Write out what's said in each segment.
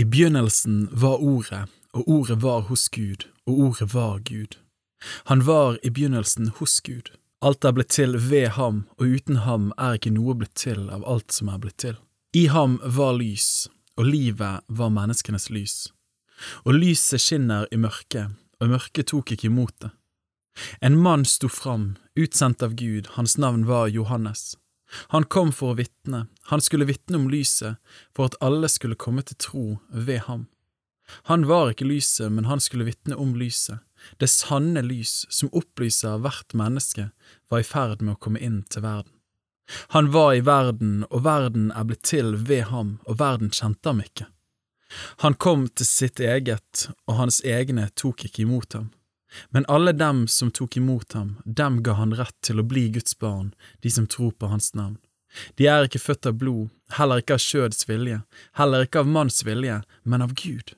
I begynnelsen var Ordet, og Ordet var hos Gud, og Ordet var Gud. Han var i begynnelsen hos Gud. Alt er blitt til ved ham, og uten ham er ikke noe blitt til av alt som er blitt til. I ham var lys, og livet var menneskenes lys. Og lyset skinner i mørket, og mørket tok ikke imot det. En mann sto fram, utsendt av Gud, hans navn var Johannes. Han kom for å vitne, han skulle vitne om lyset, for at alle skulle komme til tro ved ham. Han var ikke lyset, men han skulle vitne om lyset. Det sanne lys, som opplyser hvert menneske, var i ferd med å komme inn til verden. Han var i verden, og verden er blitt til ved ham, og verden kjente ham ikke. Han kom til sitt eget, og hans egne tok ikke imot ham. Men alle dem som tok imot ham, dem ga han rett til å bli Guds barn, de som tror på hans navn. De er ikke født av blod, heller ikke av skjøds vilje, heller ikke av manns vilje, men av Gud.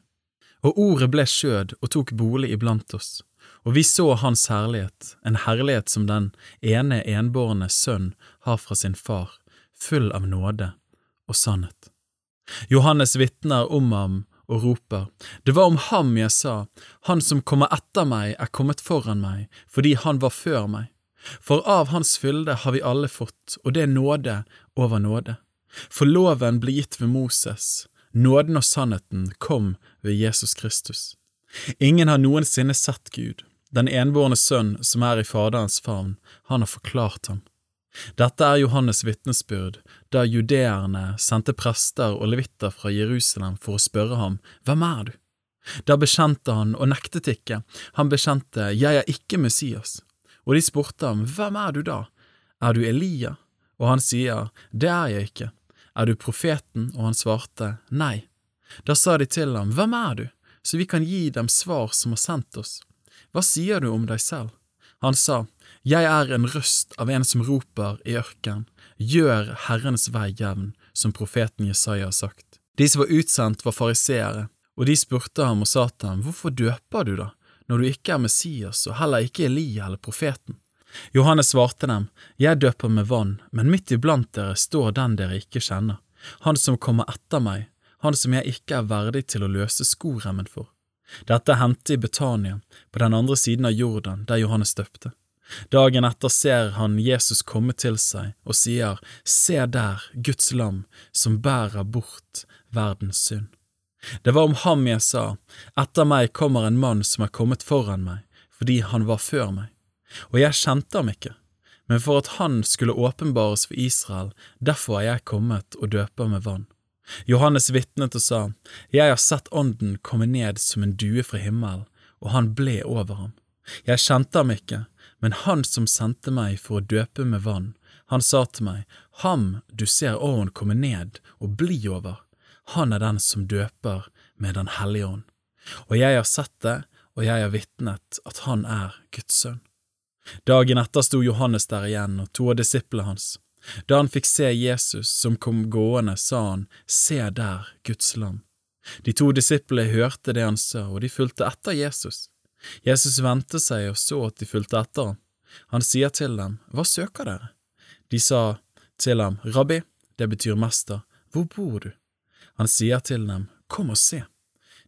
Og ordet ble skjød og tok bolig iblant oss, og vi så hans herlighet, en herlighet som den ene enbårne sønn har fra sin far, full av nåde og sannhet. Johannes vitner om ham og roper, Det var om ham jeg sa, Han som kommer etter meg er kommet foran meg, fordi han var før meg. For av hans fylde har vi alle fått, og det er nåde over nåde. For loven ble gitt ved Moses, nåden og sannheten kom ved Jesus Kristus. Ingen har noensinne sett Gud, den enbårne sønn som er i Faderens favn, han har forklart ham. Dette er Johannes' vitnesbyrd da judeerne sendte prester og levitter fra Jerusalem for å spørre ham Hvem er du? Da bekjente han og nektet ikke, han bekjente Jeg er ikke Messias, og de spurte ham Hvem er du da? Er du Elia? Og han sier Det er jeg ikke. Er du profeten? Og han svarte Nei. Da sa de til ham Hvem er du? Så vi kan gi dem svar som har sendt oss. Hva sier du om deg selv? Han sa, Jeg er en røst av en som roper i ørken, gjør Herrens vei jevn, som profeten Jesaja har sagt. De som var utsendt, var fariseere, og de spurte ham og sa til ham, Hvorfor døper du da, når du ikke er Messias og heller ikke Elia eller profeten? Johannes svarte dem, Jeg døper med vann, men midt iblant dere står den dere ikke kjenner, han som kommer etter meg, han som jeg ikke er verdig til å løse skoremmen for. Dette hendte i Betania, på den andre siden av Jordan, der Johannes døpte. Dagen etter ser han Jesus komme til seg og sier, Se der, Guds lam, som bærer bort verdens synd. Det var om ham jeg sa, Etter meg kommer en mann som er kommet foran meg, fordi han var før meg. Og jeg kjente ham ikke, men for at han skulle åpenbares for Israel, derfor er jeg kommet og døper med vann. Johannes vitnet og sa, Jeg har sett Ånden komme ned som en due fra himmelen, og han ble over ham. Jeg kjente ham ikke, men han som sendte meg for å døpe med vann, han sa til meg, Ham du ser åren komme ned og bli over, han er den som døper med Den hellige ånd. Og jeg har sett det, og jeg har vitnet at han er Guds sønn. Dagen etter sto Johannes der igjen og to av disiplene hans. Da han fikk se Jesus som kom gående, sa han, Se der, Guds lam. De to disiplene hørte det han sa, og de fulgte etter Jesus. Jesus vendte seg og så at de fulgte etter ham. Han sier til dem, Hva søker dere? De sa til ham, Rabbi, det betyr mester, hvor bor du? Han sier til dem, Kom og se.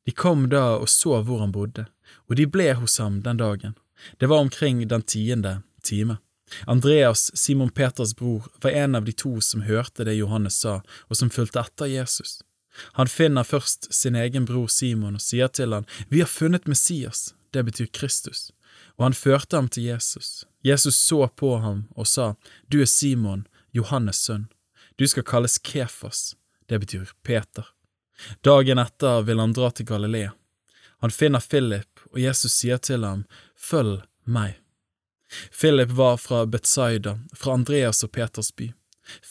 De kom da og så hvor han bodde, og de ble hos ham den dagen. Det var omkring den tiende time. Andreas, Simon Peters bror, var en av de to som hørte det Johannes sa, og som fulgte etter Jesus. Han finner først sin egen bror Simon og sier til han, Vi har funnet Messias, det betyr Kristus, og han førte ham til Jesus. Jesus så på ham og sa, Du er Simon, Johannes sønn, du skal kalles Kefas, det betyr Peter. Dagen etter vil han dra til Galilea. Han finner Philip, og Jesus sier til ham, Følg meg. Philip var fra Betzaida, fra Andreas og Peters by.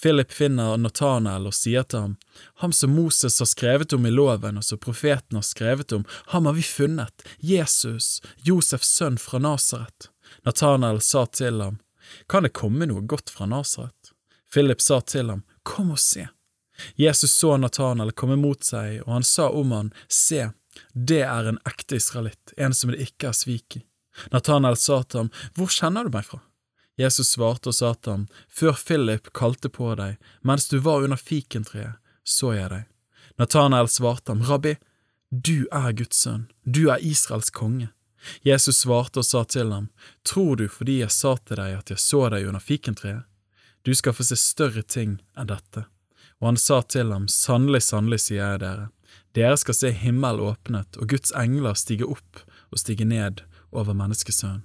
Philip finner Nathanael og sier til ham, Ham som Moses har skrevet om i loven, og som profeten har skrevet om, ham har vi funnet, Jesus, Josefs sønn fra Nasaret. Nathanael sa til ham, Kan det komme noe godt fra Nasaret? Philip sa til ham, Kom og se. Jesus så Nathanael komme mot seg, og han sa om han, Se, det er en ekte israelitt, en som det ikke er svik i. Nathanael sa til ham, Hvor kjenner du meg fra? Jesus svarte og sa til ham, Før Philip kalte på deg, mens du var under fikentreet, så jeg deg. Nathanael svarte ham, Rabbi, du er Guds sønn, du er Israels konge. Jesus svarte og sa til ham, Tror du fordi jeg sa til deg at jeg så deg under fikentreet? Du skal få se større ting enn dette. Og han sa til ham, Sannelig, sannelig, sier jeg dere, dere skal se himmel åpnet og Guds engler stige opp og stige ned over menneskesønnen.